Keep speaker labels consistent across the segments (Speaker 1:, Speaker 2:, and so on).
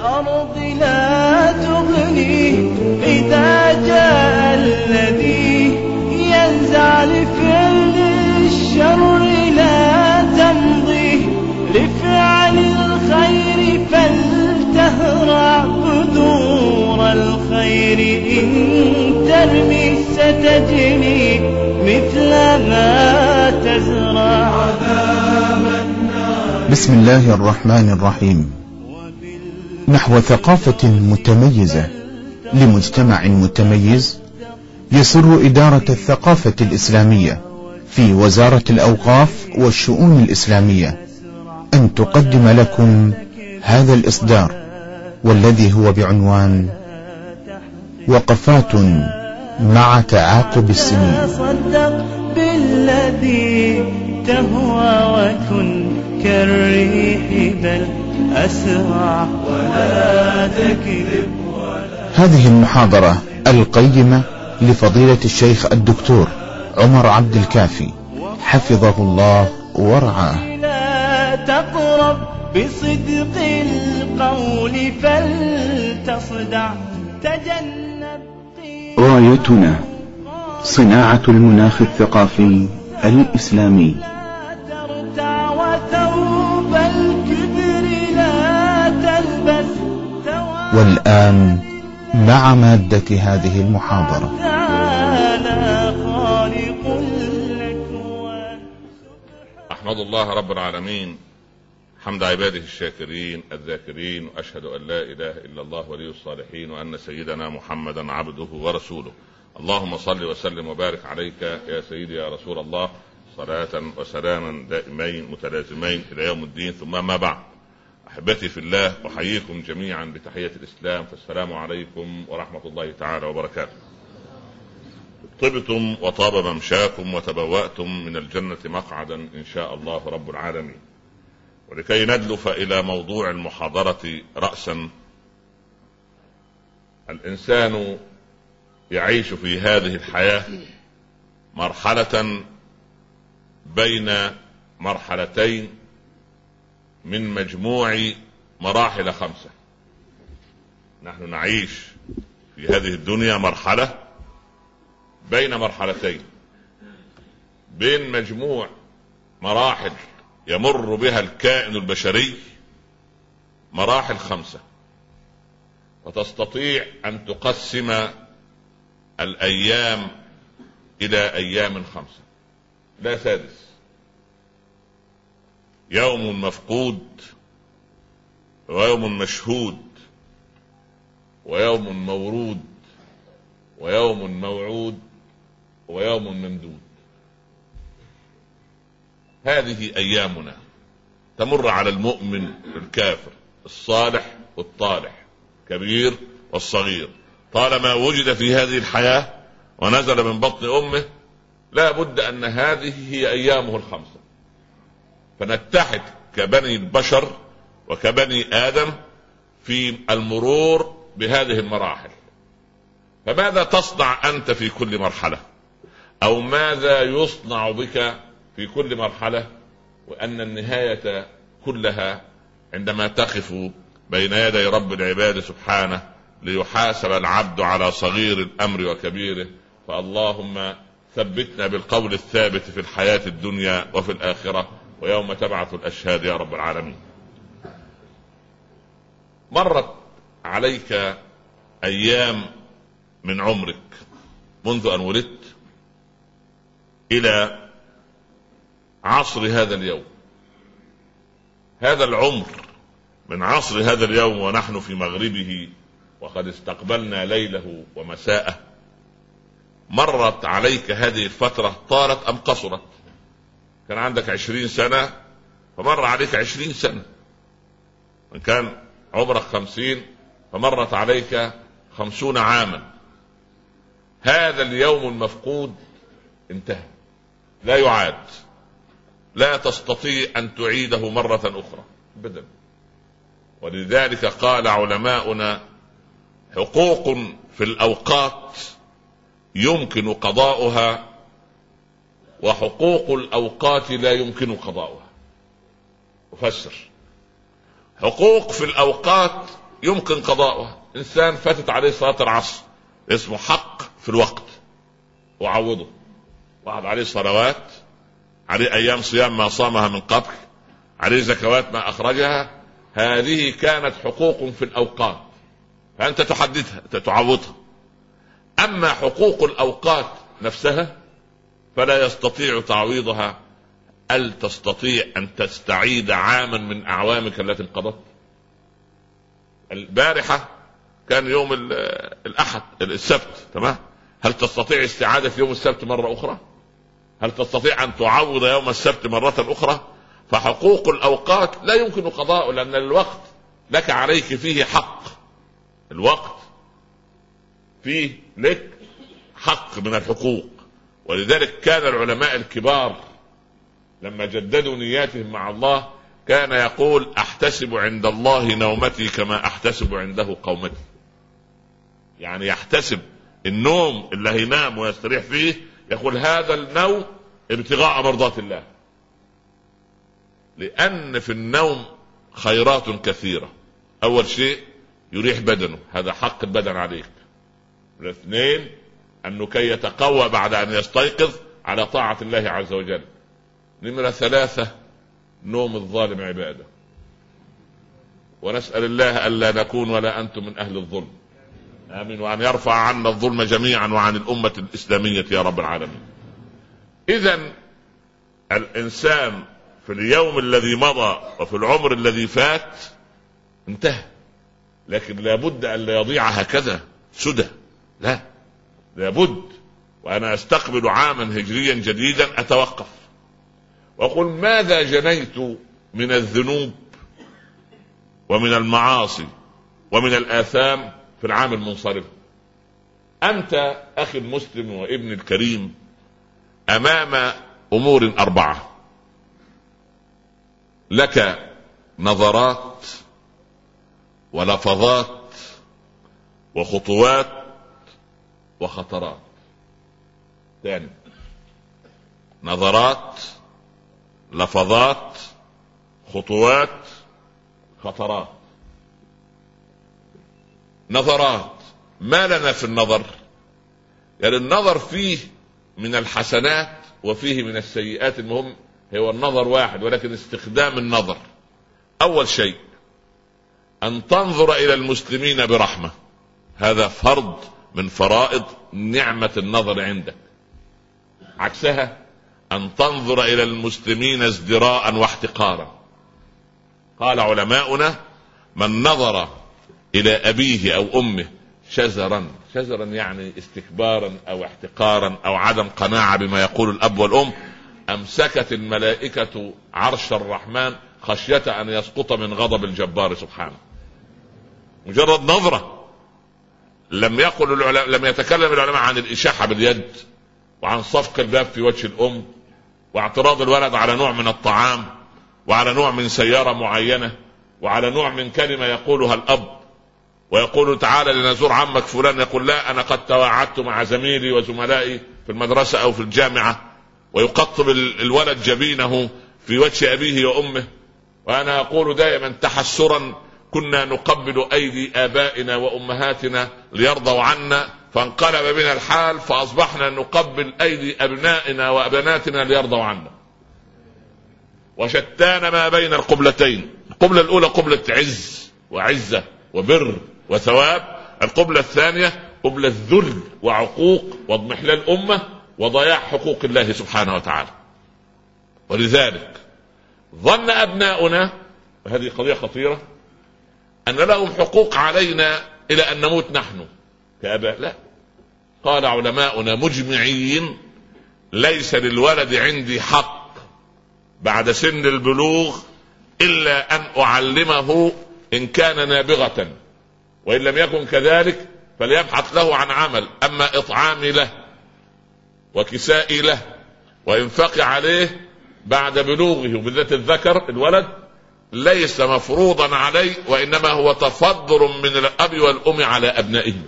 Speaker 1: الأرض لا تغني إذا جاء الذي ينزع لفعل الشر لا تمضي. لفعل الخير فلتهرع بذور الخير. إن ترمي ستجني مثل ما تزرع.
Speaker 2: بسم الله الرحمن الرحيم. نحو ثقافة متميزة لمجتمع متميز يسر إدارة الثقافة الإسلامية في وزارة الأوقاف والشؤون الإسلامية. أن تقدم لكم هذا الإصدار والذي هو بعنوان وقفات مع تعاقب السنين.
Speaker 1: صدق بالذي تهوى وكن كالريح بل أسرع ولا تكذب
Speaker 2: هذه المحاضرة القيمة لفضيلة الشيخ الدكتور عمر عبد الكافي. حفظه الله ورعاه.
Speaker 1: لا تقرب بصدق القول فلتصدع تجنب
Speaker 3: رايتنا صناعة المناخ الثقافي الإسلامي.
Speaker 2: والآن مع مادة هذه المحاضرة.
Speaker 1: تعالى خالق الأكوان
Speaker 4: أحمد الله رب العالمين. حمد عباده الشاكرين الذاكرين وأشهد أن لا إله إلا الله ولي الصالحين وأن سيدنا محمدا عبده ورسوله. اللهم صل وسلم وبارك عليك يا سيدي يا رسول الله. صلاة وسلاما دائمين متلازمين إلى يوم الدين ثم ما بعد. أحبتي في الله أحييكم جميعا بتحية الإسلام فالسلام عليكم ورحمة الله تعالى وبركاته. طبتم وطاب ممشاكم وتبوأتم من الجنة مقعدا إن شاء الله رب العالمين. ولكي ندلف إلى موضوع المحاضرة رأسا الإنسان يعيش في هذه الحياة مرحلة بين مرحلتين من مجموع مراحل خمسة. نحن نعيش في هذه الدنيا مرحلة بين مرحلتين. بين مجموع مراحل يمر بها الكائن البشري مراحل خمسة. وتستطيع أن تقسم الأيام إلى أيام خمسة. لا سادس. يوم مفقود ويوم مشهود ويوم مورود ويوم موعود ويوم ممدود. هذه أيامنا تمر على المؤمن الكافر الصالح والطالح كبير والصغير. طالما وجد في هذه الحياة ونزل من بطن أمه لا بد أن هذه هي أيامه الخمسة. فنتحد كبني البشر وكبني آدم في المرور بهذه المراحل. فماذا تصنع أنت في كل مرحلة؟ أو ماذا يصنع بك في كل مرحلة؟ وأن النهاية كلها عندما تقف بين يدي رب العباد سبحانه ليحاسب العبد على صغير الأمر وكبيره فاللهم ثبتنا بالقول الثابت في الحياة الدنيا وفي الآخرة ويوم تبعث الأشهاد يا رب العالمين. مرت عليك أيام من عمرك منذ أن ولدت إلى عصر هذا اليوم. هذا العمر من عصر هذا اليوم ونحن في مغربه وقد استقبلنا ليله ومساءه. مرت عليك هذه الفترة طالت أم قصرت؟ كان عندك عشرين سنة فمر عليك عشرين سنة. إن كان عمرك خمسين فمرت عليك خمسون عاما. هذا اليوم المفقود انتهى. لا يعاد. لا تستطيع أن تعيده مرة أخرى. ابدا. ولذلك قال علماؤنا حقوق في الأوقات يمكن قضاؤها وحقوق الأوقات لا يمكن قضاؤها. أفسر. حقوق في الأوقات يمكن قضاؤها. إنسان فاتت عليه صلاة العصر اسمه حق في الوقت. وعوضه واحد عليه صلوات عليه أيام صيام ما صامها من قبل عليه زكوات ما أخرجها. هذه كانت حقوق في الأوقات. فأنت تحددها تعوضها. أما حقوق الأوقات نفسها فلا يستطيع تعويضها. هل تستطيع أن تستعيد عاما من أعوامك التي انقضت؟ البارحة كان يوم الأحد السبت تمام؟ هل تستطيع استعاده يوم السبت مرة أخرى؟ هل تستطيع أن تعوض يوم السبت مرة أخرى؟ فحقوق الأوقات لا يمكن قضاء لأن الوقت لك عليك فيه حق. الوقت فيه لك حق من الحقوق. ولذلك كان العلماء الكبار لما جددوا نياتهم مع الله كان يقول أحتسب عند الله نومتي كما أحتسب عنده قومتي. يعني يحتسب النوم اللي هينام ويستريح فيه يقول هذا النوم ابتغاء مرضات الله. لأن في النوم خيرات كثيرة. أول شيء يريح بدنه. هذا حق البدن عليك. الاثنين أنه كي يتقوى بعد أن يستيقظ على طاعة الله عز وجل. نمرة ثلاثة نوم الظالم عبادة. ونسأل الله ألا نكون ولا أنتم من أهل الظلم. آمين. وأن يرفع عنا الظلم جميعا وعن الأمة الإسلامية يا رب العالمين. إذا الإنسان في اليوم الذي مضى وفي العمر الذي فات انتهى. لكن لابد أن لا يضيع هكذا سدى. لا. لابد وأنا أستقبل عاما هجريا جديدا أتوقف. وقل ماذا جنيت من الذنوب ومن المعاصي ومن الآثام في العام المنصرف؟ أنت أخي المسلم وابن الكريم أمام أمور أربعة. لك نظرات ولفظات وخطوات وخطرات. ثاني نظرات لفظات خطوات خطرات. نظرات ما لنا في النظر؟ يعني النظر فيه من الحسنات وفيه من السيئات المهم هو النظر واحد ولكن استخدام النظر. أول شيء أن تنظر إلى المسلمين برحمة. هذا فرض من فرائض نعمة النظر عندك. عكسها أن تنظر إلى المسلمين ازدراء واحتقارا. قال علماؤنا من نظر إلى أبيه أو أمه شزرا شزرا يعني استكبارا أو احتقارا أو عدم قناعة بما يقول الأب والأم امسكت الملائكة عرش الرحمن خشية أن يسقط من غضب الجبار سبحانه. مجرد نظرة. لم يقل العلماء لم يتكلم العلماء عن الإشاحة باليد وعن صفق الباب في وجه الأم واعتراض الولد على نوع من الطعام وعلى نوع من سيارة معينة وعلى نوع من كلمة يقولها الأب ويقول تعالى لنزور عمك فلان يقول لا أنا قد تواعدت مع زميلي وزملائي في المدرسة أو في الجامعة ويقطب الولد جبينه في وجه أبيه وأمه وأنا أقول دائما تحسرا كنا نقبل أيدي آبائنا وأمهاتنا ليرضوا عنا فانقلب بنا الحال فأصبحنا نقبل أيدي أبنائنا وبناتنا ليرضوا عنا. وشتان ما بين القبلتين القبلة الأولى قبلة عز وعزة وبر وثواب القبلة الثانية قبلة ذل وعقوق واضمحلال أمة وضياع حقوق الله سبحانه وتعالى. ولذلك ظن أبناؤنا وهذه قضية خطيرة أن لهم حقوق علينا إلى أن نموت نحن. كآباء لا. قال علماؤنا مجمعين ليس للولد عندي حق بعد سن البلوغ إلا أن أعلمه إن كان نابغة. وإن لم يكن كذلك فليبحث له عن عمل. أما إطعامي له وكسائي له وإنفاقي عليه بعد بلوغه وبالذات الذكر الولد ليس مفروضا عليه وإنما هو تفضل من الأب والأم على أبنائهم.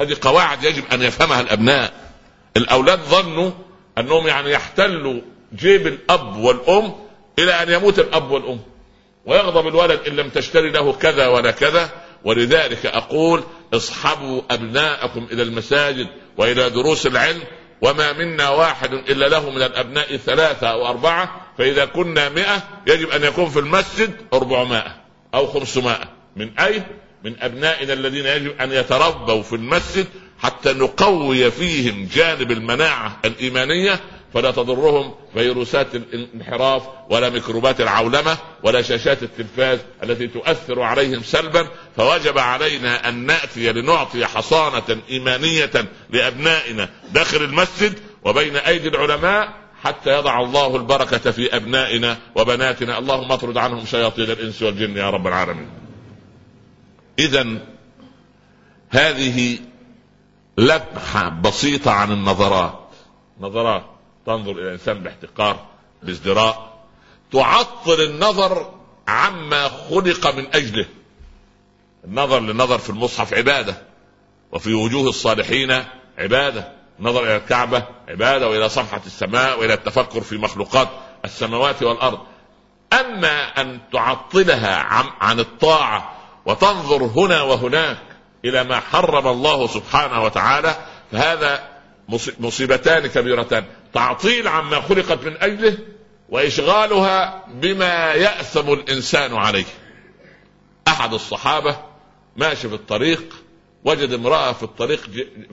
Speaker 4: هذه قواعد يجب أن يفهمها الأبناء. الأولاد ظنوا أنهم يعني يحتلوا جيب الأب والأم إلى أن يموت الأب والأم. ويغضب الولد إن لم تشتري له كذا ولا كذا. ولذلك أقول اصحبوا أبناءكم إلى المساجد وإلى دروس العلم وما منا واحد إلا له من الأبناء ثلاثة أو أربعة فإذا كنا مئة يجب أن يكون في المسجد أربعمائة أو خمسمائة. من أين؟ من أبنائنا الذين يجب أن يتربوا في المسجد حتى نقوي فيهم جانب المناعة الإيمانية فلا تضرهم فيروسات الانحراف ولا ميكروبات العولمة ولا شاشات التلفاز التي تؤثر عليهم سلبا. فوجب علينا أن نأتي لنعطي حصانة إيمانية لأبنائنا داخل المسجد وبين أيدي العلماء حتى يضع الله البركة في أبنائنا وبناتنا. اللهم اطرد عنهم شياطين الإنس والجن يا رب العالمين. اذا هذه لمحة بسيطة عن النظرات. نظرات تنظر إلى الإنسان باحتقار بازدراء. تعطل النظر عما خلق من أجله. النظر للنظر في المصحف عبادة وفي وجوه الصالحين عبادة. النظر إلى الكعبة عبادة وإلى صفحة السماء وإلى التفكر في مخلوقات السماوات والأرض. أما أن تعطلها عن, عن الطاعة وتنظر هنا وهناك إلى ما حرم الله سبحانه وتعالى فهذا مصيبتان كبيرتان. تعطيل عما خلقت من أجله وإشغالها بما يأثم الإنسان عليه. أحد الصحابة ماشي في الطريق وجد امرأة في الطريق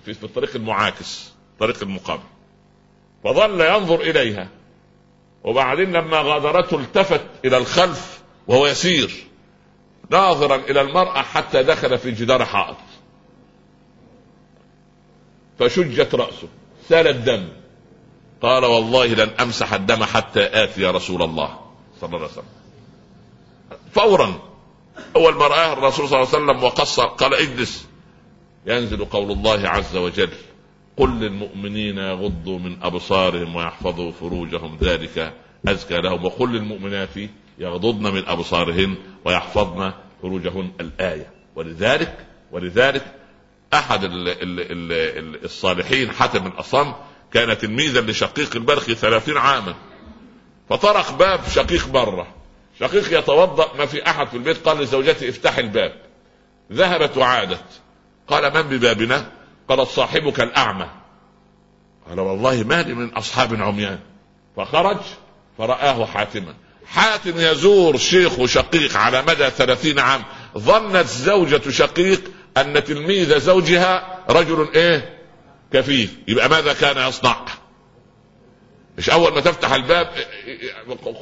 Speaker 4: في الطريق المعاكس. طريق المقابل فظل ينظر إليها. وبعدين لما غادرته التفت إلى الخلف وهو يسير ناظرا إلى المرأة حتى دخل في جدار حائط. فشجت رأسه سال الدم. قال والله لن أمسح الدم حتى آتي رسول الله. صلى الله عليه وسلم. فورا أول ما رآه الرسول صلى الله عليه وسلم وقصر قال اجلس. ينزل قول الله عز وجل قل للمؤمنين يغضوا من أبصارهم ويحفظوا فروجهم ذلك أزكى لهم وقل للمؤمنات يغضضن من أبصارهن ويحفظن فروجهن الآية. ولذلك ولذلك أحد الصالحين حاتم الأصم كان تلميذا لشقيق البرخي ثلاثين عاما فطرق باب شقيق بره شقيق يتوضأ ما في أحد في البيت قال لزوجته افتح الباب. ذهبت وعادت. قال من ببابنا؟ قالت صاحبك الأعمى. قال والله ما لي من أصحاب عميان. فخرج فرآه حاتما. حاتم يزور شيخ شقيق على مدى ثلاثين عام. ظنت زوجة شقيق أن تلميذ زوجها رجل إيه؟ كفيف. يبقى ماذا كان يصنع؟ مش أول ما تفتح الباب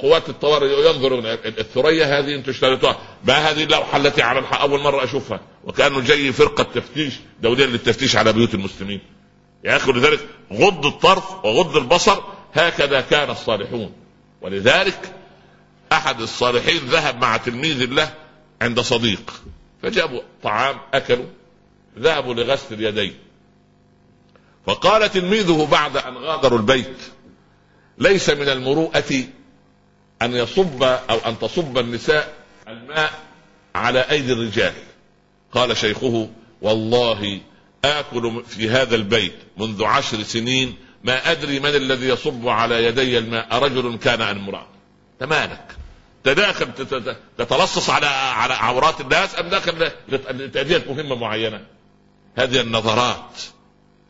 Speaker 4: قوات الطوارئ ينظرون الثريا هذه أنتم اشتريتوها ما هذه اللوحة التي على أول مرة أشوفها؟ وكأنه جاي فرقة تفتيش دوليه للتفتيش على بيوت المسلمين. يا أخي لذلك غض الطرف وغض البصر هكذا كان الصالحون. ولذلك أحد الصالحين ذهب مع تلميذ له عند صديق فجابوا طعام أكلوا ذهبوا لغسل اليدين. فقال تلميذه بعد أن غادروا البيت ليس من المروءة أن يصب أو أن تصب النساء الماء على أيدي الرجال. قال شيخه والله آكل في هذا البيت منذ عشر سنين ما أدري من الذي يصب على يدي الماء. رجل كان ام أمرأة. مالك تداخل تتلصص على على عورات الناس أم داخل لتأدية مهمة معينة؟ هذه النظرات.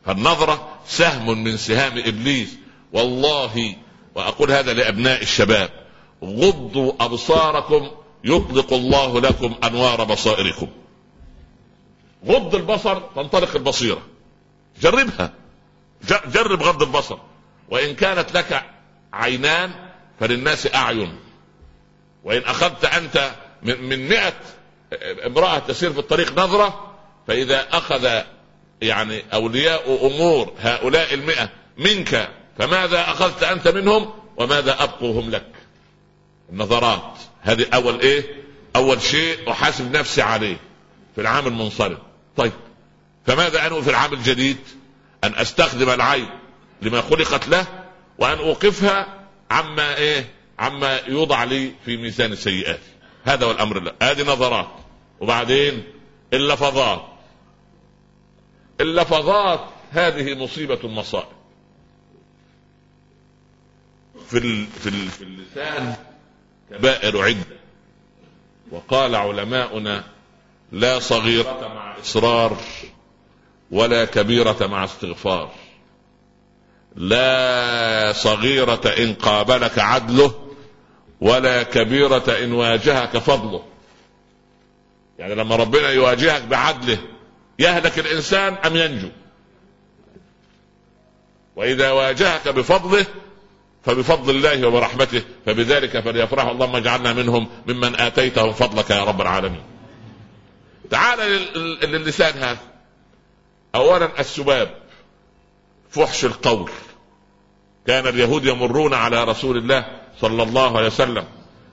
Speaker 4: فالنظرة سهم من سهام إبليس. والله وأقول هذا لأبناء الشباب. غضوا أبصاركم يطلق الله لكم أنوار بصائركم. غض البصر تنطلق البصيرة. جربها. جرب غض البصر. وإن كانت لك عينان فللناس أعين. وإن أخذت أنت من مئة امرأة تسير في الطريق نظرة فإذا أخذ يعني أولياء أمور هؤلاء المئة منك فماذا أخذت أنت منهم وماذا أبقوا هم لك؟ النظرات. هذه أول إيه؟ أول شيء أحاسب نفسي عليه في العام المنصرم. طيب فماذا أنوي في العام الجديد؟ أن أستخدم العين لما خلقت له وأن أوقفها عما إيه؟ عما يوضع لي في ميزان السيئات. هذا هو الأمر هذه نظرات. وبعدين اللفظات. اللفظات هذه مصيبة المصائب. في. في. في اللسان كبائر عدة وقال علماؤنا لا صغيرة مع إصرار ولا كبيرة مع استغفار لا صغيرة إن قابلك عدله ولا كبيرة إن واجهك فضله يعني لما ربنا يواجهك بعدله يهلك الإنسان أم ينجو وإذا واجهك بفضله فبفضل الله وبرحمته فبذلك فليفرحوا اللهم اجعلنا منهم ممن آتيتهم فضلك يا رب العالمين. تعال للسان هذا. أولا السباب فحش القول. كان اليهود يمرون على رسول الله صلى الله عليه وسلم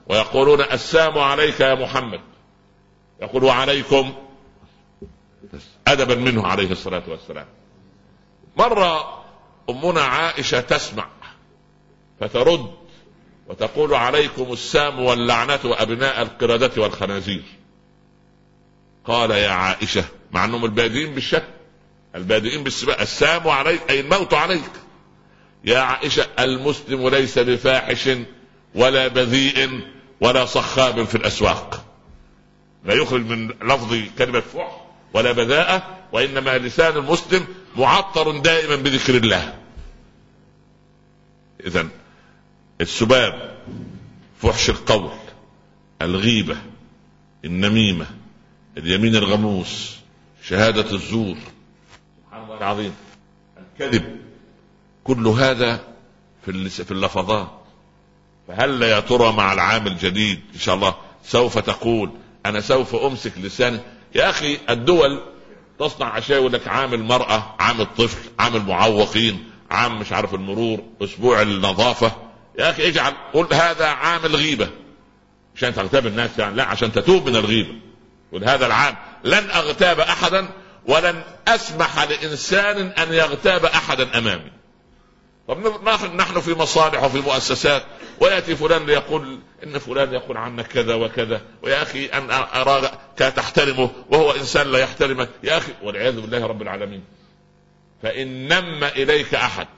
Speaker 4: ويقولون السلام عليك يا محمد. يقول وعليكم ادبا منه عليه الصلاة والسلام. مرة أمنا عائشة تسمع فترد وتقول عليكم السام واللعنة وابناء القردة والخنازير. قال يا عائشة مع أنهم البادئين بالشك البادئين بالسباق السام عليك أي الموت عليك. يا عائشة المسلم ليس بفاحش ولا بذيء ولا صخاب في الأسواق. لا يخرج من لفظ كلمة فحش ولا بذاءة وإنما لسان المسلم معطر دائما بذكر الله. اذا السباب فحش القول الغيبة النميمة اليمين الغموس شهادة الزور سبحان الله العظيم الكذب كل هذا في في اللفظات. فهل يا ترى مع العام الجديد إن شاء الله سوف تقول أنا سوف أمسك لساني؟ يا أخي الدول تصنع اشياء يقول لك عام المرأة عام الطفل عام المعوقين عام مش عارف المرور أسبوع النظافة. يا أخي اجعل قل هذا عام الغيبة. عشان تغتاب الناس يعني لا عشان تتوب من الغيبة. قل هذا العام لن أغتاب أحدا ولن أسمح لإنسان أن يغتاب أحدا أمامي. طب نحن في مصالح وفي مؤسسات ويأتي فلان ليقول إن فلان يقول عنك كذا وكذا ويا أخي أن اراك تحترمه وهو إنسان لا يحترمك. يا أخي والعياذ بالله رب العالمين. فإن نم إليك أحد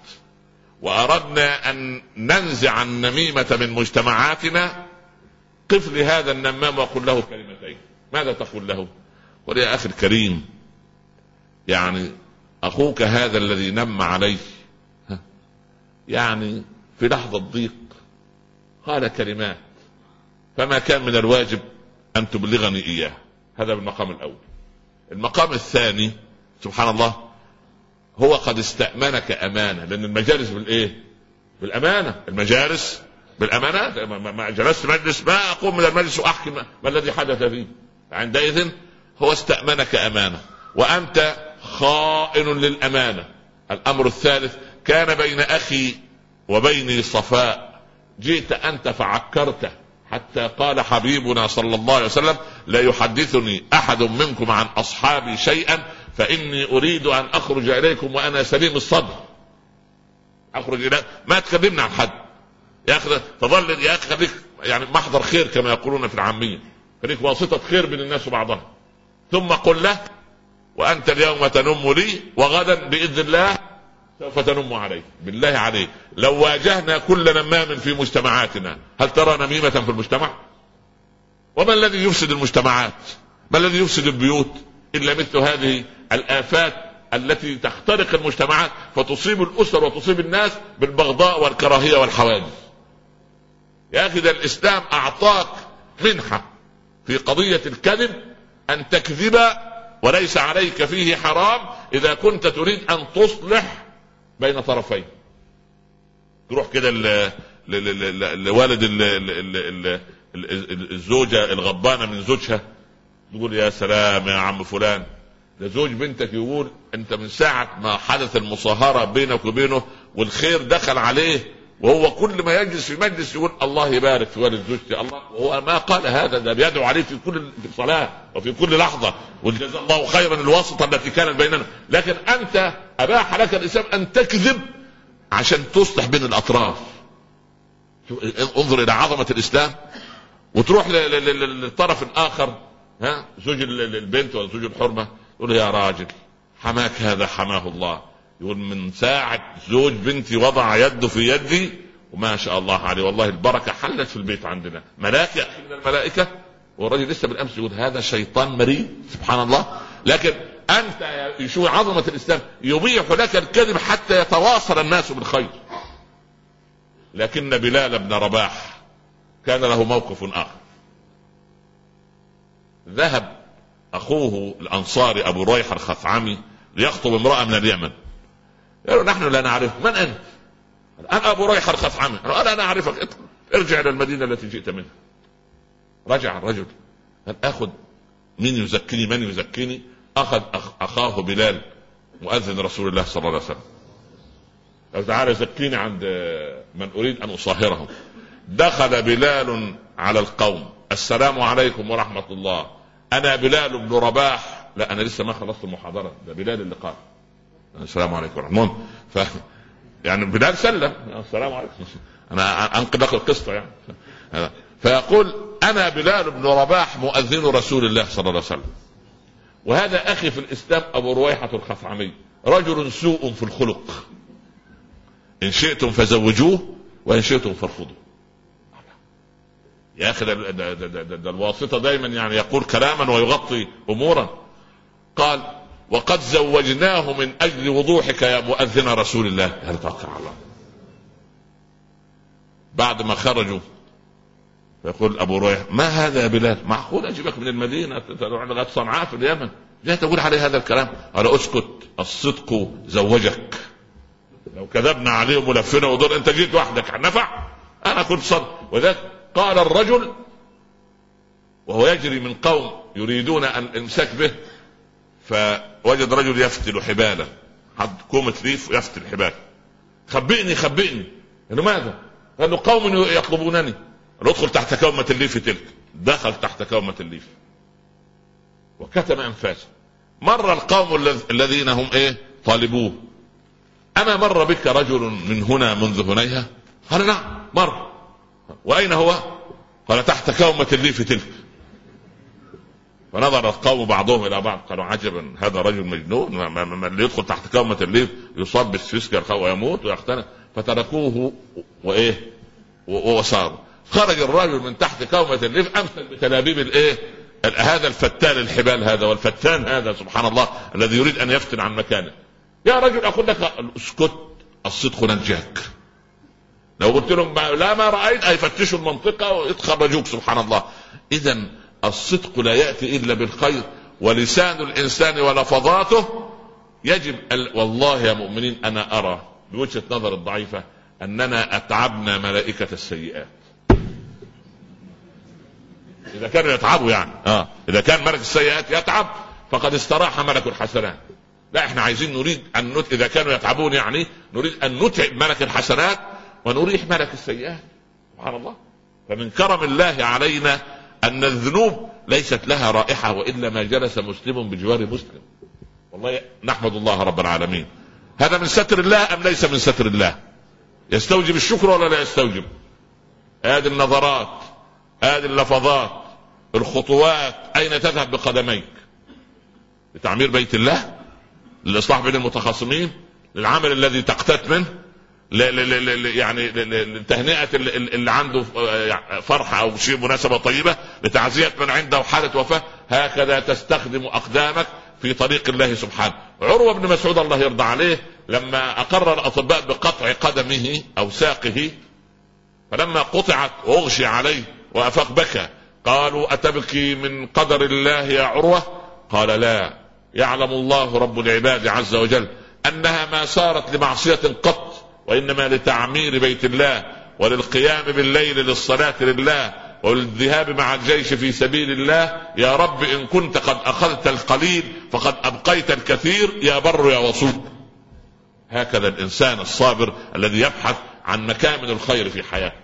Speaker 4: وأردنا أن ننزع النميمة من مجتمعاتنا قف لهذا النمام وقل له كلمتين. ماذا تقول له؟ قل يا أخي الكريم يعني أخوك هذا الذي نم عليه يعني في لحظة ضيق. قال كلمات فما كان من الواجب أن تبلغني إياه هذا بالمقام الأول. المقام الثاني سبحان الله هو قد استأمنك أمانة لأن المجالس بالإيه بالأمانة. المجالس بالأمانات. ما جلست مجلس ما أقوم من المجلس وأحكي ما الذي حدث فيه. عندئذ هو استأمنك أمانة. وأنت خائن للأمانة. الأمر الثالث كان بين أخي وبيني صفاء. جئت أنت فعكرته حتى قال حبيبنا صلى الله عليه وسلم لا يحدثني أحد منكم عن أصحابي شيئا فإني أريد أن أخرج إليكم وأنا سليم الصدر. أخرج إلى ما تكلمنا عن حد. يا أخي تظل يا أخي خليك يعني محضر خير كما يقولون في العاميه خليك واسطة خير بين الناس وبعضها. ثم قل له وأنت اليوم تنم لي وغدا بإذن الله سوف تنم عليه بالله عليك. لو واجهنا كل نمام في مجتمعاتنا هل ترى نميمة في المجتمع؟ وما الذي يفسد المجتمعات؟ ما الذي يفسد البيوت؟ إلا مثل هذه الآفات التي تخترق المجتمعات فتصيب الأسر وتصيب الناس بالبغضاء والكراهية والحواجز يا أخي ده الإسلام أعطاك منحة في قضية الكذب أن تكذب وليس عليك فيه حرام إذا كنت تريد أن تصلح بين طرفين. تروح كده لوالد الزوجة الغضبانه من زوجها تقول يا سلام يا عم فلان. ده زوج بنتك يقول انت من ساعة ما حدث المصاهرة بينك وبينه والخير دخل عليه وهو كل ما يجلس في مجلس يقول الله يبارك في والد زوجتي الله هو ما قال هذا ده بيدعو عليه في كل صلاه وفي كل لحظة وجزا الله خيرا الواسطة التي كانت بيننا لكن أنت أباح لك الإسلام أن تكذب عشان تصلح بين الأطراف. انظر إلى عظمة الإسلام وتروح للطرف الآخر ها زوج البنت ولا زوج الحرمة يقول يا راجل حماك هذا حماه الله. يقول من ساعة زوج بنتي وضع يده في يدي وما شاء الله عليه. والله البركة حلت في البيت عندنا. ملاك يأتي من الملائكة؟ والراجل لسه بالأمس يقول هذا شيطان مريض سبحان الله. لكن أنت شو عظمة الإسلام يبيح لك الكذب حتى يتواصل الناس بالخير. لكن بلال بن رباح كان له موقف آخر. ذهب أخوه الأنصاري أبو ريح الخثعمي ليخطب امرأة من اليمن. قالوا نحن لا نعرف. من أنت؟ أنا أبو ريح الخثعمي. قال أنا أعرفك. ارجع إلى المدينة التي جئت منها. رجع الرجل. قال آخذ من يزكيني؟ من يزكيني؟ أخذ أخاه بلال مؤذن رسول الله صلى الله عليه وسلم. قال تعالى زكيني عند من أريد أن أصاهرهم. دخل بلال على القوم. السلام عليكم ورحمة الله. أنا بلال بن رباح. لا أنا لسه ما خلصت المحاضرة. ده بلال اللي قال. السلام عليكم ورحمة الله. ف يعني بلال سلم. السلام عليكم. أنا انقل لك القصة يعني. فيقول أنا بلال بن رباح مؤذن رسول الله صلى الله عليه وسلم. وهذا أخي في الإسلام أبو رويحة الخثعمي رجل سوء في الخلق. إن شئتم فزوجوه وإن شئتم فارفضوه. يا أخي ده, ده, ده, ده, ده الواسطة دايما يعني يقول كلاما ويغطي امورا. قال وقد زوجناه من أجل وضوحك يا مؤذن رسول الله. هل على الله. بعد ما خرجوا يقول أبو رويح ما هذا يا بلال؟ معقول أجيبك من المدينة؟ تروح لغاية صنعاء في اليمن؟ جاي تقول علي هذا الكلام. قال أسكت الصدق زوجك. لو كذبنا عليه ملفنا ودور أنت جيت وحدك نفع. أنا كنت صدق وذلك قال الرجل وهو يجري من قوم يريدون أن امسكوا به فوجد رجل يفتل حبالا حط كومة ليف ويفتل حبال خبئني خبئني. لماذا؟ قال له قوم يطلبونني. قال ادخل تحت كومة الليف تلك. دخل تحت كومة الليف وكتم أنفاسه. مر القوم الذين هم إيه؟ طالبوه. أما مر بك رجل من هنا منذ هنيها قال نعم مر. وأين هو؟ قال تحت كومة الليف تلك. فنظر القوم بعضهم إلى بعض قالوا عجبا هذا رجل مجنون اللي يدخل تحت كومة الليف يصاب بالأسفكسيا ويموت ويختنق فتركوه وإيه؟ وساروا. خرج الرجل من تحت كومة الليف أمسك بتلابيب الإيه؟ هذا الفتان الحبال هذا والفتان هذا سبحان الله الذي يريد أن يفتن عن مكانه. يا رجل أقول لك اسكت الصدق نجاك. لو قلت لهم لا ما رأيت هيفتشوا المنطقة ويتخرجوك سبحان الله. اذا الصدق لا يأتي إلا بالخير ولسان الإنسان ولفظاته يجب والله يا مؤمنين أنا أرى بوجهة نظر الضعيفة أننا أتعبنا ملائكة السيئات. إذا كانوا يتعبوا يعني. آه. إذا كان ملك السيئات يتعب فقد استراح ملك الحسنات. لا إحنا عايزين نريد أن نت... إذا كانوا يتعبون يعني نريد أن نتعب ملك الحسنات ونريح ملك السيئات. سبحان الله. فمن كرم الله علينا أن الذنوب ليست لها رائحة والا ما جلس مسلم بجوار مسلم. والله نحمد الله رب العالمين. هذا من ستر الله أم ليس من ستر الله؟ يستوجب الشكر ولا لا يستوجب؟ هذه النظرات هذه اللفظات الخطوات أين تذهب بقدميك؟ لتعمير بيت الله؟ للاصلاح بين المتخاصمين؟ للعمل الذي تقتات منه؟ ل ل ل يعني لتهنئه اللي عنده فرحة أو شيء مناسبة طيبة لتعزية من عنده حالة وفاة هكذا تستخدم أقدامك في طريق الله سبحانه. عروة بن مسعود الله يرضى عليه لما أقر الأطباء بقطع قدمه أو ساقه فلما قطعت واغشي عليه وأفاق بكى قالوا أتبكي من قدر الله يا عروة؟ قال لا. يعلم الله رب العباد عز وجل أنها ما صارت لمعصية قط وإنما لتعمير بيت الله وللقيام بالليل للصلاة لله وللذهاب مع الجيش في سبيل الله. يا رب إن كنت قد أخذت القليل فقد أبقيت الكثير. يا بر يا وصول. هكذا الإنسان الصابر الذي يبحث عن مكامن الخير في حياته.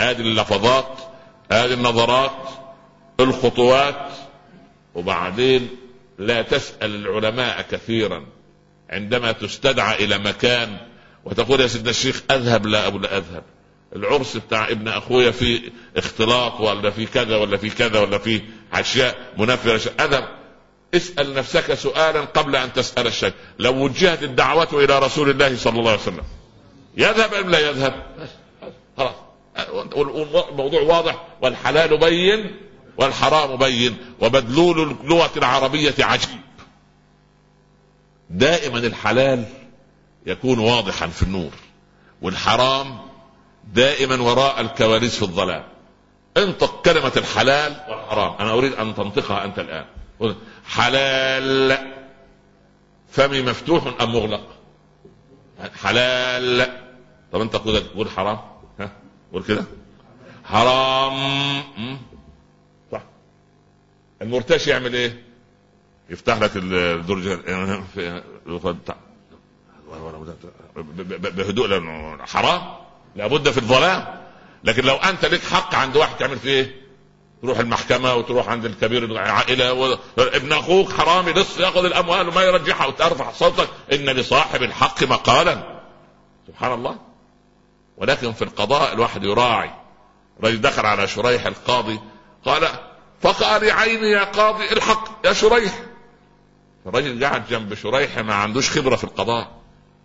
Speaker 4: هذه اللفظات هذه النظرات الخطوات وبعدين لا تسأل العلماء كثيرا. عندما تستدعى إلى مكان وتقول يا سيدنا الشيخ أذهب لا أبو لا أذهب. العرس بتاع ابن أخويا في اختلاط ولا في كذا ولا في كذا ولا في أشياء منفره أذهب. اسأل نفسك سؤالا قبل أن تسأل الشيء لو وجهت الدعوة إلى رسول الله صلى الله عليه وسلم. يذهب أم لا يذهب؟ خلاص. الموضوع واضح. والحلال بين والحرام بين. ومدلول اللغة العربية عجيب. دائما الحلال يكون واضحا في النور. والحرام دائما وراء الكواليس في الظلام. انطق كلمة الحلال والحرام. أنا أريد أن تنطقها أنت الآن. حلال. فمي مفتوح أم مغلق؟ حلال. طب أنت تقول حرام. ها؟ قول كده. حرام. صح. المرتشي يعمل إيه؟ يفتح لك الدرج. بهدوء لأنه حرام. لابد في الظلام. لكن لو أنت لك حق عند واحد تعمل فيه إيه؟ تروح المحكمة وتروح عند الكبير العائلة و... ابن أخوك حرامي لص يأخذ الأموال وما يرجعها وترفع صوتك. إن لصاحب الحق مقالا. سبحان الله. ولكن في القضاء الواحد يراعي. رجل دخل على شريح القاضي قال فقال عيني يا قاضي الحق يا شريح. الرجل قاعد جنب شريح ما عندوش خبرة في القضاء.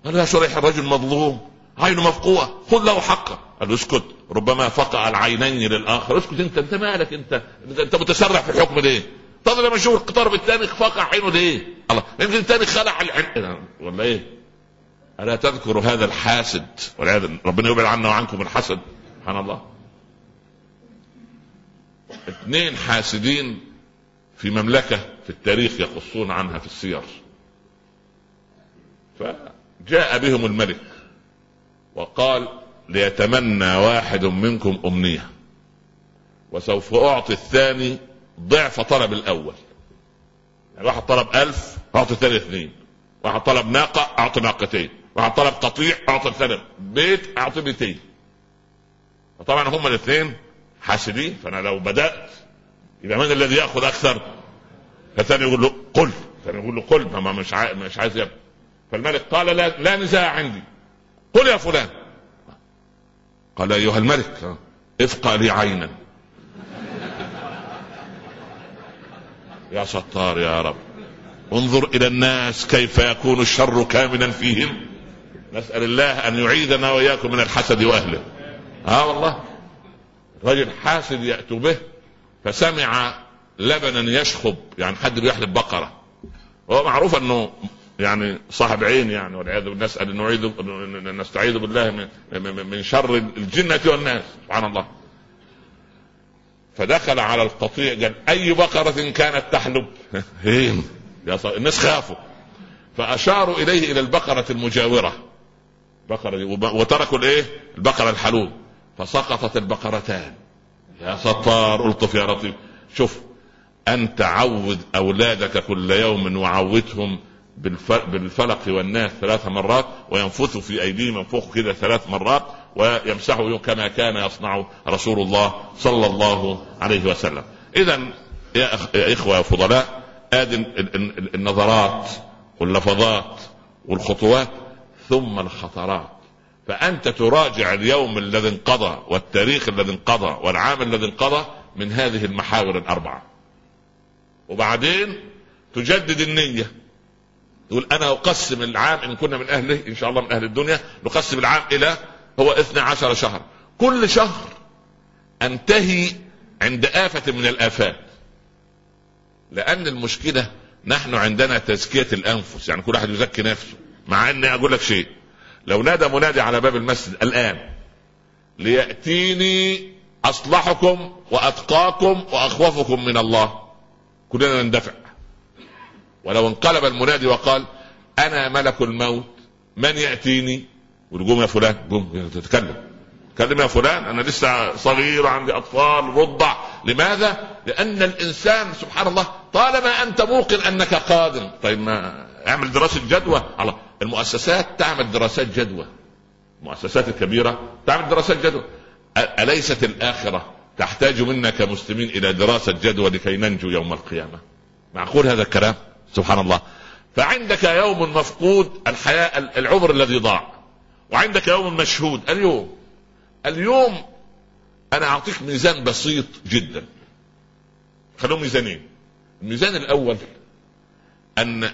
Speaker 4: قال يا شريح الرجل مظلوم عينه مفقوعة خذ له حقه. قال له اسكت ربما فقع العينين للآخر. اسكت انت انت مالك انت؟ انت متسرع في الحكم ليه؟ طب لما نشوف القطار الثاني فقع عينه ليه؟ الله يمكن الثاني خلع العين. ولا إيه؟ ألا تذكر هذا الحاسد؟ والعياذ ربنا يبعد عنا وعنكم الحسد. سبحان الله. اثنين حاسدين في مملكة في التاريخ يقصون عنها في السير. فجاء بهم الملك وقال ليتمنى واحد منكم أمنية وسوف أعطي الثاني ضعف طلب الأول. يعني واحد طلب ألف أعطي الثاني اثنين. واحد طلب ناقة أعطي ناقتين. واحد طلب قطيع أعطي الثاني بيت أعطي بيتين وطبعا هما الاثنين حاسدين فأنا لو بدأت يبقى من الذي يأخذ أكثر؟ فالثاني يقول له قل. الثاني يقول له قل ما مش عايز مش عايز يبقى. فالملك قال لا, لا نزاع عندي. قل يا فلان. قال أيها الملك افقى لي عينا. يا ستار يا رب انظر إلى الناس كيف يكون الشر كامنا فيهم. نسأل الله أن يعيدنا وإياكم من الحسد وأهله. آه والله. رجل حاسد ياتوا به فسمع لبنا يشخب يعني حد بيحلب بقرة. هو معروف أنه يعني صاحب عين يعني والعياذ بالله نسأل نعيذ نستعيذ بالله من, من شر الجنة والناس. سبحان الله. فدخل على القطيع قال أي بقرة كانت تحلب؟ هين الناس خافوا. فأشاروا إليه إلى البقرة المجاورة. بقرة وتركوا الإيه؟ البقرة الحلوب. فسقطت البقرتان. يا ستار الطف يا لطيف شوف انت عود أولادك كل يوم وعودهم بالفلق والناس ثلاث مرات وينفث في أيديهم ينفخ كده ثلاث مرات ويمسحه كما كان يصنع رسول الله صلى الله عليه وسلم. اذا يا, أخ... يا إخوة يا فضلاء ادي النظرات واللفظات والخطوات ثم الخطرات. فأنت تراجع اليوم الذي انقضى والتاريخ الذي انقضى والعام الذي انقضى من هذه المحاور الأربعة. وبعدين تجدد النية. يقول أنا أقسم العام إن كنا من أهله إن شاء الله من أهل الدنيا نقسم العام إلى هو 12 شهر. كل شهر أنتهي عند آفة من الآفات. لأن المشكلة نحن عندنا تزكية الأنفس يعني كل واحد يزكي نفسه مع أني أقول لك شيء. لو نادى منادي على باب المسجد الآن ليأتيني أصلحكم وأتقاكم وأخوفكم من الله كلنا نندفع. ولو انقلب المنادي وقال أنا ملك الموت من يأتيني؟ قوم يا فلان قوم تتكلم. تكلم يا فلان أنا لسه صغير وعندي أطفال رضع. لماذا؟ لأن الإنسان سبحان الله طالما أنت موقن أنك قادم. طيب ما اعمل دراسة جدوى. على المؤسسات تعمل دراسات جدوى. المؤسسات الكبيرة تعمل دراسات جدوى. أليست الآخرة تحتاج منا كمسلمين إلى دراسة جدوى لكي ننجو يوم القيامة؟ معقول هذا الكلام؟ سبحان الله. فعندك يوم مفقود الحياة العمر الذي ضاع. وعندك يوم مشهود. اليوم. اليوم أنا أعطيك ميزان بسيط جدا. خلوهم ميزانين. الميزان الأول أن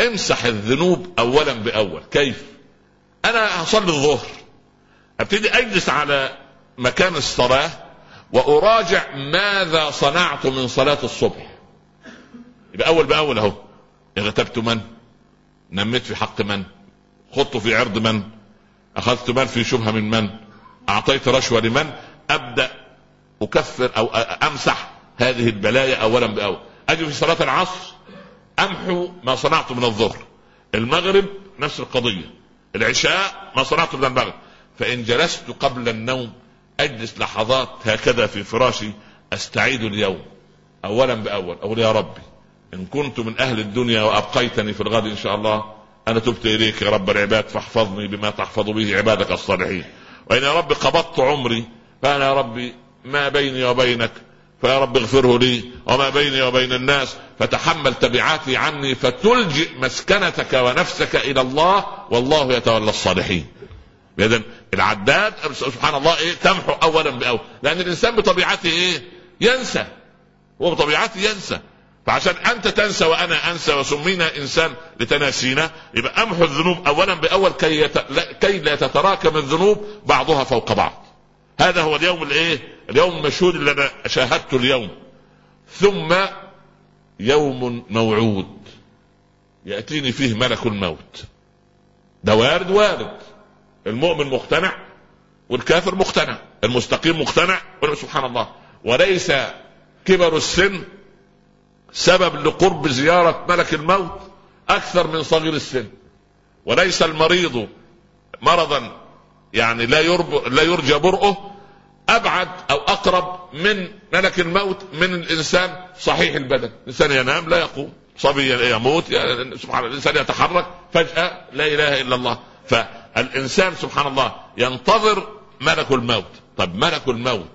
Speaker 4: امسح الذنوب اولا بأول. كيف؟ أنا هصلي الظهر. أبتدي أجلس على مكان الصلاة وأراجع ماذا صنعت من صلاة الصبح. يبقى أول بأول أهو. اغتبت من؟ نميت في حق من؟ خضت في عرض من؟ أخذت مال في شبهة من من؟ أعطيت رشوة لمن؟ أبدأ أكفر أو أمسح هذه البلايا اولا بأول. أجي في صلاة العصر؟ أمحو ما صنعت من الظهر. المغرب نفس القضية. العشاء ما صنعت من المغرب. فإن جلست قبل النوم أجلس لحظات هكذا في فراشي أستعيد اليوم. اولا بأول. أقول يا ربي إن كنت من أهل الدنيا وأبقيتني في الغد إن شاء الله أنا تبت إليك يا رب العباد فاحفظني بما تحفظ به عبادك الصالحين. وإن يا رب قبضت عمري فأنا يا ربي ما بيني وبينك فيا رب اغفره لي وما بيني وبين الناس فتحمل تبعاتي عني فتلجئ مسكنتك ونفسك إلى الله والله يتولى الصالحين. اذا العداد سبحان الله إيه؟ تمحو اولا بأول. لأن الإنسان بطبيعته إيه؟ ينسى. هو بطبيعته ينسى. فعشان أنت تنسى وأنا أنسى وسمينا إنسان لتناسينا يبقى امحو الذنوب اولا بأول كي يت... كي لا تتراكم الذنوب بعضها فوق بعض. هذا هو اليوم الإيه؟ اليوم المشهود اللي أنا شاهدته اليوم. ثم يوم موعود. يأتيني فيه ملك الموت. ده وارد وارد. المؤمن مقتنع والكافر مقتنع. المستقيم مقتنع. سبحان الله. وليس كبر السن سبب لقرب زيارة ملك الموت أكثر من صغير السن. وليس المريض مرضا يعني لا لا يرجى برؤه أبعد أو أقرب من ملك الموت من الإنسان صحيح البدن، الإنسان ينام لا يقوم، صبي يموت سبحان الله الإنسان يتحرك فجأة لا إله إلا الله، فالإنسان سبحان الله ينتظر ملك الموت، طب ملك الموت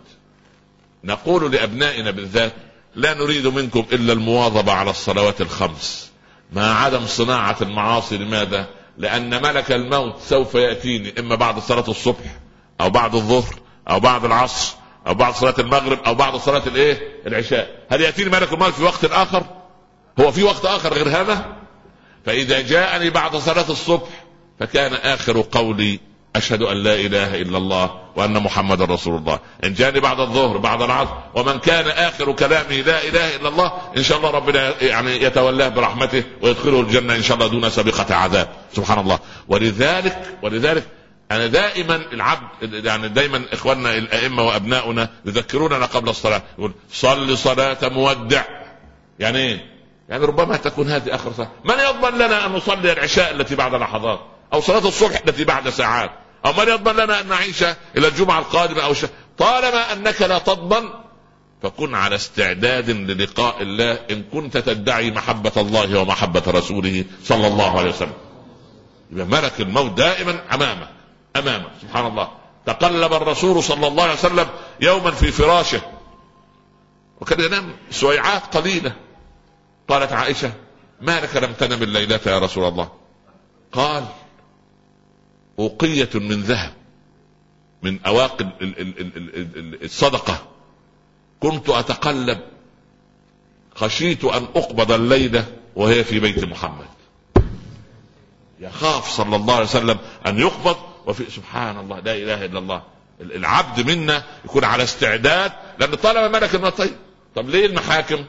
Speaker 4: نقول لأبنائنا بالذات لا نريد منكم إلا المواظبة على الصلوات الخمس مع عدم صناعة المعاصي لماذا؟ لأن ملك الموت سوف يأتيني إما بعد صلاة الصبح أو بعد الظهر أو بعد العصر أو بعد صلاة المغرب أو بعد صلاة الإيه؟ العشاء، هل يأتيني ملك الموت في وقت آخر؟ هو في وقت آخر غير هذا؟ فإذا جاءني بعد صلاة الصبح فكان آخر قولي أشهد أن لا إله إلا الله وأن محمدا رسول الله. إن جاني بعد الظهر بعد العصر ومن كان آخر كلامه لا إله إلا الله إن شاء الله ربنا يعني يتولاه برحمته ويدخله الجنة إن شاء الله دون سابقة عذاب. سبحان الله. ولذلك ولذلك أنا دائما العبد يعني دايما إخواننا الأئمة وأبناؤنا يذكروننا قبل الصلاة يقول صل صلاة مودع. يعني إيه؟ يعني ربما تكون هذه آخر صلاة. من يضمن لنا أن نصلي العشاء التي بعد لحظات أو صلاة الصبح التي بعد ساعات. أو من يضمن لنا أن نعيش إلى الجمعة القادمة أو شيء. طالما أنك لا تضمن فكن على استعداد للقاء الله إن كنت تدعي محبة الله ومحبة رسوله صلى الله عليه وسلم. يبقى ملك الموت دائما أمامك. أمامك. سبحان الله. تقلب الرسول صلى الله عليه وسلم يوما في فراشه. وكان ينام سويعات قليلة. قالت عائشة ما لك لم تنم الليلة يا رسول الله؟ قال أوقية من ذهب من أواقي الصدقة. كنت أتقلب خشيت أن أقبض الليلة وهي في بيت محمد. يخاف صلى الله عليه وسلم أن يقبض وفي سبحان الله لا إله إلا الله. العبد منا يكون على استعداد لأن طالما ملك الموت طيب. طب ليه المحاكم؟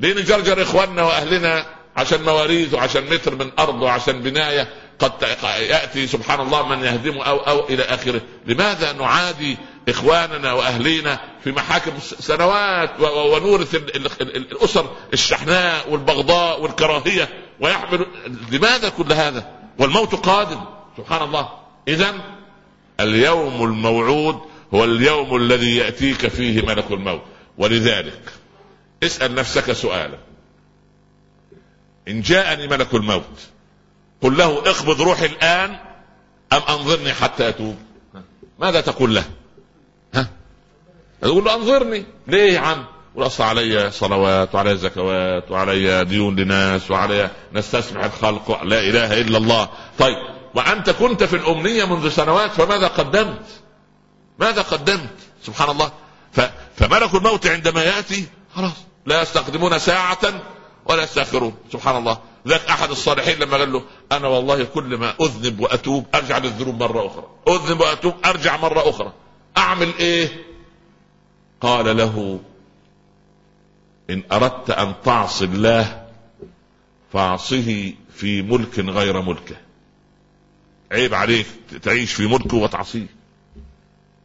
Speaker 4: ليه نجرجر إخواننا وأهلنا عشان مواريث وعشان متر من أرض وعشان بناية؟ قد يأتي سبحان الله من يهدمه أو أو إلى آخره، لماذا نعادي إخواننا وأهلينا في محاكم سنوات ونورث الأسر الشحناء والبغضاء والكراهية؟ ويحمل لماذا كل هذا؟ والموت قادم. سبحان الله، اذا اليوم الموعود هو اليوم الذي يأتيك فيه ملك الموت، ولذلك اسأل نفسك سؤالا. إن جاءني ملك الموت قل له اقبض روحي الآن أم أنظرني حتى أتوب؟ ماذا تقول له؟ ها؟ تقول له أنظرني. ليه يا عم؟ يقول أصل علي صلوات وعلي زكوات وعلي ديون لناس وعلي نستسمح الخلق لا إله إلا الله. طيب وأنت كنت في الأمنية منذ سنوات فماذا قدمت؟ ماذا قدمت؟ سبحان الله. فملك الموت عندما يأتي خلاص لا يستخدمون ساعة ولا يستأخرون. سبحان الله. ذاك أحد الصالحين لما قال له أنا والله كل ما أذنب وأتوب أرجع للذنوب مرة أخرى. أذنب وأتوب أرجع مرة أخرى. أعمل إيه؟ قال له إن أردت أن تعصي الله فاعصه في ملك غير ملكه. عيب عليك تعيش في ملكه وتعصيه.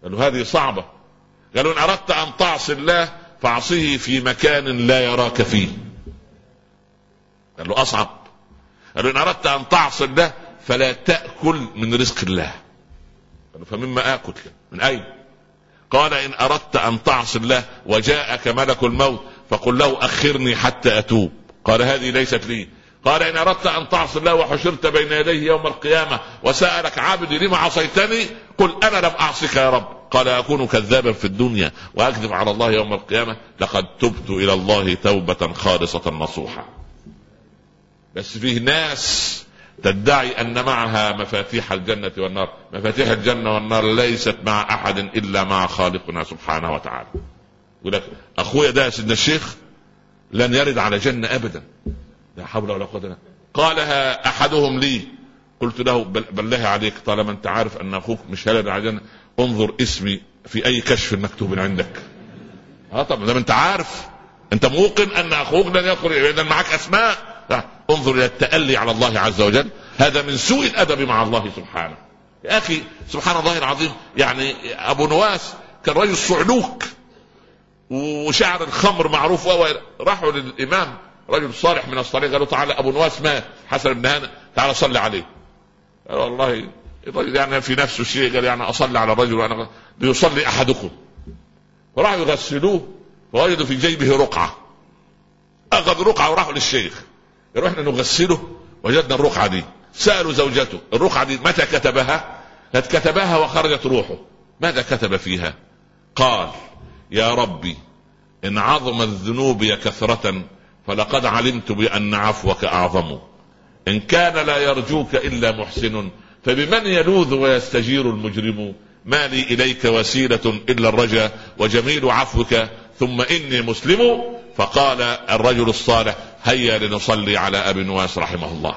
Speaker 4: قالوا هذه صعبة. قالوا إن أردت أن تعصي الله فاعصه في مكان لا يراك فيه. قال له أصعب. قالوا إن أردت أن تعصي الله فلا تأكل من رزق الله. قالوا فمما آكل؟ من أين؟ قال إن أردت أن تعصي الله وجاءك ملك الموت فقل له أخرني حتى أتوب. قال هذه ليست لي. قال إن أردت أن تعصي الله وحشرت بين يديه يوم القيامة وسألك عبدي لما عصيتني؟ قل أنا لم أعصك يا رب. قال أكون كذابا في الدنيا وأكذب على الله يوم القيامة. لقد تبت إلى الله توبة خالصة نصوحا. بس فيه ناس تدعي أن معها مفاتيح الجنة والنار. مفاتيح الجنة والنار ليست مع أحد إلا مع خالقنا سبحانه وتعالى. يقول لك أخويا ده سيدنا الشيخ لن يرد على جنة أبدا. لا حول ولا قوة إلا قالها أحدهم لي. قلت له بالله عليك طالما أنت عارف أن أخوك مش هلد عجل انظر اسمي في أي كشف مكتوب عندك. آه طب ما أنت عارف أنت موقن أن أخوك لن يدخل اذا معك أسماء. انظر إلى التألي على الله عز وجل. هذا من سوء الأدب مع الله سبحانه. يا أخي سبحان الله العظيم يعني أبو نواس كان رجل صعلوك وشعر الخمر معروف راحوا للإمام. رجل صالح من الصالحين قالوا تعالى أبو نواس مات حسن بن هانئ تعالى صلي عليه. قال والله الرجل يعني في نفسه شيء قال يعني أصلي على الرجل وأنا ليصلي أحدكم. فراحوا يغسلوه فوجدوا في جيبه رقعة. اخذ رقعة وراحوا للشيخ. رحنا نغسله وجدنا الرقعه دي سألوا زوجته الرقعه دي متى كتبها؟ قد كتبها وخرجت روحه. ماذا كتب فيها؟ قال يا ربي إن عظمت ذنوبي كثرة فلقد علمت بأن عفوك أعظم. إن كان لا يرجوك إلا محسن فبمن يلوذ ويستجير المجرم؟ ما لي إليك وسيلة إلا الرجا وجميل عفوك ثم إني مسلم؟ فقال الرجل الصالح هيا لنصلي على أبي نواس رحمه الله.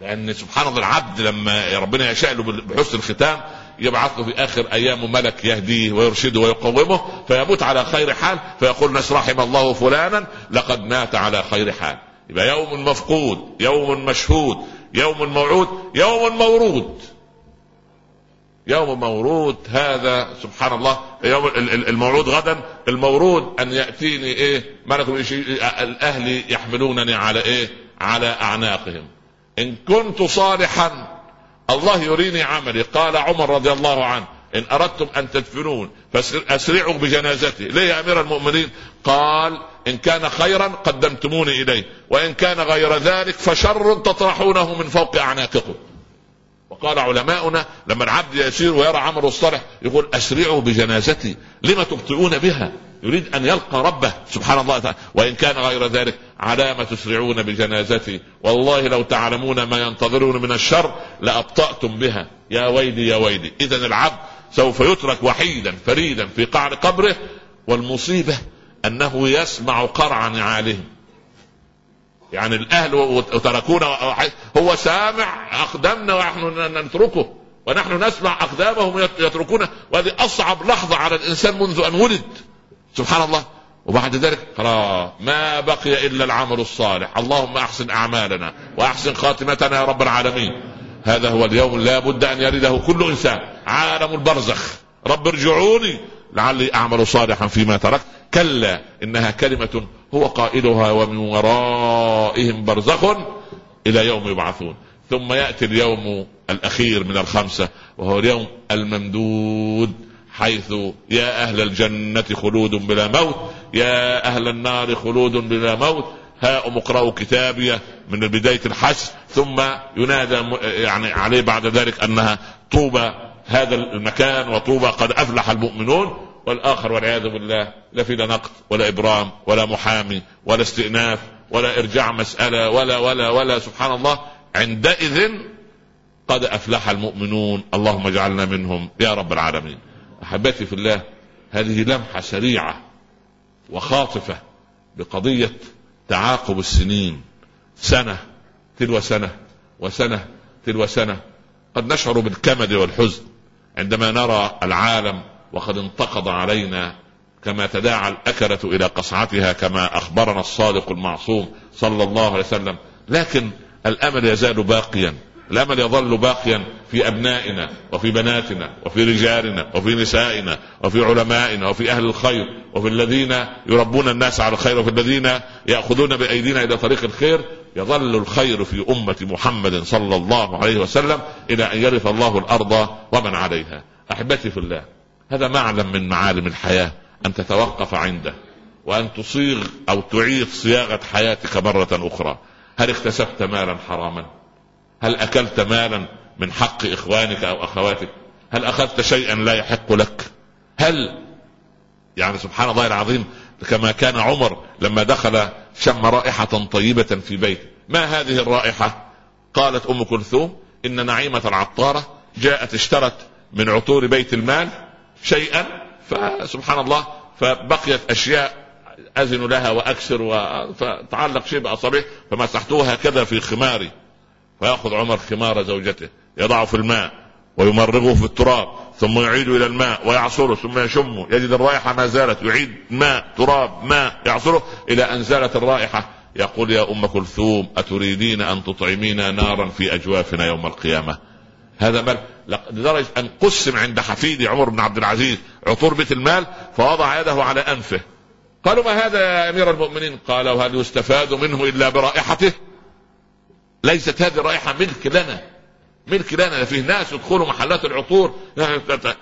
Speaker 4: لأن سبحان الله العبد لما ربنا يشاء له بحسن الختام يبعث له في آخر ايامه ملك يهديه ويرشده ويقومه فيموت على خير حال فيقول ناس رحم الله فلانا لقد مات على خير حال. يبقى يوم مفقود يوم مشهود يوم موعود يوم مورود. يوم مورود هذا سبحان الله يوم الموعود غدا المورود أن يأتيني إيه؟ ملك الأهل يحملونني على إيه؟ على أعناقهم. إن كنت صالحا الله يريني عملي. قال عمر رضي الله عنه إن أردتم أن تدفنون فاسرعوا بجنازتي. ليه يا أمير المؤمنين؟ قال إن كان خيرا قدمتموني إليه وإن كان غير ذلك فشر تطرحونه من فوق أعناقكم. وقال علماؤنا لما العبد يسير ويرى عمله الصالح يقول أسرعوا بجنازتي لما تبطئون بها؟ يريد أن يلقى ربه سبحان الله تعالى. وإن كان غير ذلك على ما تسرعون بجنازتي؟ والله لو تعلمون ما ينتظرون من الشر لأبطأتم بها. يا ويلي يا ويلي. اذا العبد سوف يترك وحيدا فريدا في قعر قبره والمصيبة أنه يسمع قرع نعالهم يعني الأهل وتركونا هو سامع أقدامنا ونحن نتركه ونحن نسمع أقدامهم يتركونا. وهذه أصعب لحظة على الإنسان منذ أن ولد. سبحان الله. وبعد ذلك ما بقي إلا العمل الصالح. اللهم أحسن أعمالنا وأحسن خاتمتنا يا رب العالمين. هذا هو اليوم لا بد أن يرده كل إنسان. عالم البرزخ. رب ارجعوني لعلي أعمل صالحا فيما تركت. كلا إنها كلمة هو قائلها ومن ورائهم برزخ إلى يوم يبعثون. ثم يأتي اليوم الأخير من الخمسة وهو اليوم الممدود حيث يا أهل الجنة خلود بلا موت يا أهل النار خلود بلا موت. هاؤم اقرأوا كتابي من بداية الحشر. ثم ينادى يعني عليه بعد ذلك أنها طوبى هذا المكان وطوبى قد أفلح المؤمنون. والآخر والعياذ بالله لا في لا نقد ولا إبرام ولا محامي ولا استئناف ولا إرجاع مسألة ولا ولا ولا سبحان الله. عندئذ قد أفلح المؤمنون. اللهم اجعلنا منهم يا رب العالمين. أحبتي في الله هذه لمحة سريعة وخاطفة بقضية تعاقب السنين. سنة تلو سنة وسنة تلو سنة. قد نشعر بالكمد والحزن عندما نرى العالم وقد انتقض علينا كما تداعى الأكلة إلى قصعتها كما أخبرنا الصادق المعصوم صلى الله عليه وسلم. لكن الأمل يزال باقيا. الأمل يظل باقيا في أبنائنا وفي بناتنا وفي رجالنا وفي نسائنا وفي علمائنا وفي أهل الخير وفي الذين يربون الناس على الخير وفي الذين يأخذون بأيدينا إلى طريق الخير. يظل الخير في أمة محمد صلى الله عليه وسلم إلى أن يرث الله الأرض ومن عليها. أحبتي في الله هذا معلم من معالم الحياة أن تتوقف عنده وأن تصيغ أو تعيد صياغة حياتك مرة أخرى. هل اكتسبت مالا حراما؟ هل أكلت مالا من حق إخوانك أو أخواتك؟ هل أخذت شيئا لا يحق لك؟ هل يعني سبحان الله العظيم كما كان عمر لما دخل شم رائحة طيبة في بيته ما هذه الرائحة؟ قالت أم كلثوم إن نعيمة العطارة جاءت اشترت من عطور بيت المال شيئا فسبحان الله فبقيت أشياء أزن لها وأكسر فتعلق شيء بأصابعه فمسحتوها هكذا في خماري فيأخذ عمر خمار زوجته يضعه في الماء ويمرغه في التراب ثم يعيد إلى الماء ويعصره ثم يشمه يجد الرائحة ما زالت يعيد ماء تراب ماء يعصره إلى أن زالت الرائحة. يقول يا أم كلثوم أتريدين أن تطعمينا نارا في أجوافنا يوم القيامة؟ هذا مال لدرجة أن قسم عند حفيدي عمر بن عبد العزيز عطور بيت المال فوضع يده على أنفه. قالوا ما هذا يا أمير المؤمنين؟ قال وهل يستفاد منه إلا برائحته؟ ليست هذه الرائحة ملك لنا. ملك لنا. فيه ناس يدخلوا محلات العطور.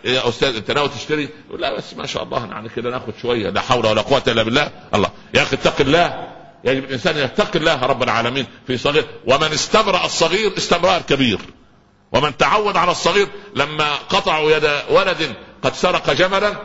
Speaker 4: يا أستاذ أنت ناوي تشتري؟ لا بس ما شاء الله يعني كده ناخذ شوية لا حول ولا قوة إلا بالله. الله. يا أخي اتق الله. يجب الإنسان يتقي الله رب العالمين في صغير. ومن استبرأ الصغير استمرار كبير. ومن تعود على الصغير لما قطعوا يد ولد قد سرق جملا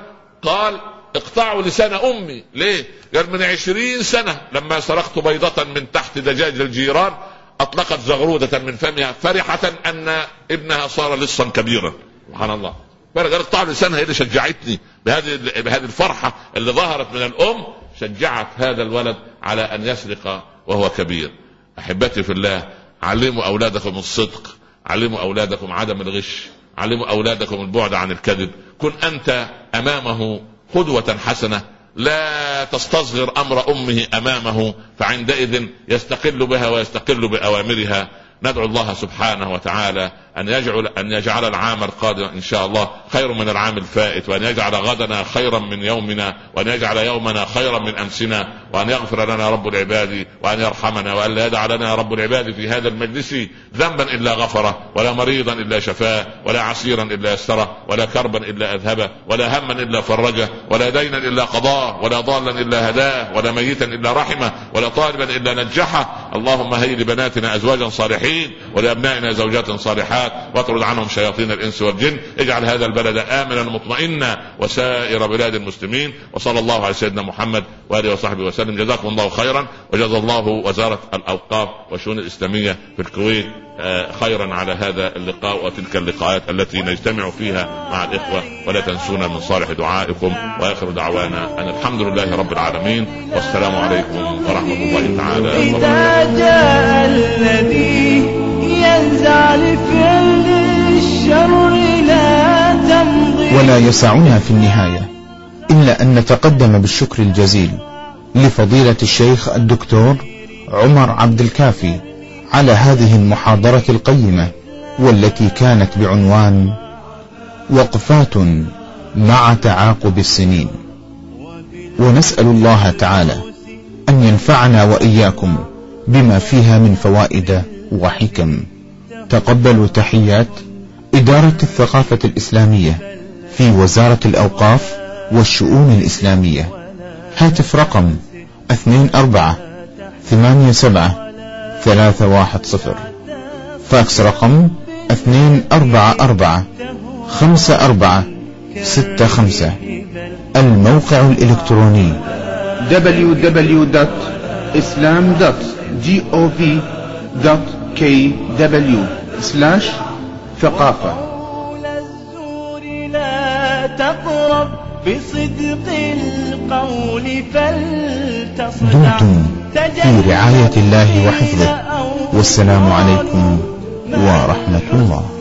Speaker 4: قال اقطعوا لسان أمي. ليه؟ قال من عشرين سنة لما سرقت بيضة من تحت دجاج الجيران أطلقت زغرودة من فمها فرحة أن ابنها صار لصا كبيرا. سبحان الله. قالت طعم لسانها. هي اللي شجعتني؟ بهذه بهذه الفرحة اللي ظهرت من الأم شجعت هذا الولد على أن يسرق وهو كبير. أحبتي في الله علموا أولادكم الصدق. علموا أولادكم عدم الغش علموا أولادكم البعد عن الكذب. كن أنت أمامه قدوة حسنة لا تستصغر أمر أمه أمامه فعندئذ يستقل بها ويستقل بأوامرها. ندعو الله سبحانه وتعالى أن يجعل أن يجعل العام القادم إن شاء الله خير من العام الفائت وأن يجعل غدنا خيرا من يومنا وأن يجعل يومنا خيرا من أمسنا وأن يغفر لنا رب العباد وأن يرحمنا وأن لا يدع لنا رب العباد في هذا المجلس ذنبا إلا غفره ولا مريضا إلا شفاه ولا عسيرا إلا يسره ولا كربا إلا أذهبه ولا هما إلا فرجه ولا دينا إلا قضاه ولا ضالا إلا هداه ولا ميتا إلا رحمه ولا طالبا إلا نجحه. اللهم هيئ لبناتنا أزواجا صالحين ولأبنائنا زوجات صالحات. الشبهات واطرد عنهم شياطين الإنس والجن. اجعل هذا البلد آمنا مطمئنا وسائر بلاد المسلمين. وصلى الله على سيدنا محمد وآله وصحبه وسلم. جزاكم الله خيرا. وجزا الله وزارة الأوقاف والشؤون الإسلامية في الكويت آه، خيرا على هذا اللقاء وتلك اللقاءات التي نجتمع فيها مع الإخوة. ولا تنسونا من صالح دعائكم وآخر دعوانا أن الحمد لله رب العالمين. والسلام عليكم ورحمة الله تعالى
Speaker 1: وبركاته. الشر لا تمضي.
Speaker 2: ولا يسعنا في النهاية. إلا أن نتقدم بالشكر الجزيل لفضيلة الشيخ الدكتور عمر عبد الكافي على هذه المحاضرة القيمة والتي كانت بعنوان وقفات مع تعاقب السنين. ونسأل الله تعالى أن ينفعنا وإياكم بما فيها من فوائد وحكم. تقبلوا تحيات إدارة الثقافة الإسلامية في وزارة الأوقاف والشؤون الإسلامية. هاتف رقم اثنين أربعة ثمانية سبعة ثلاثة واحد صفر. فاكس رقم اثنين أربعة أربعة خمسة أربعة ستة خمسة. الموقع الإلكتروني
Speaker 3: www.islam.gov.kw slash ثقافة.
Speaker 1: الزور لا تقرب بصدق القول فلتصدع
Speaker 2: دمتم في رعاية الله وحفظه والسلام عليكم ورحمة الله.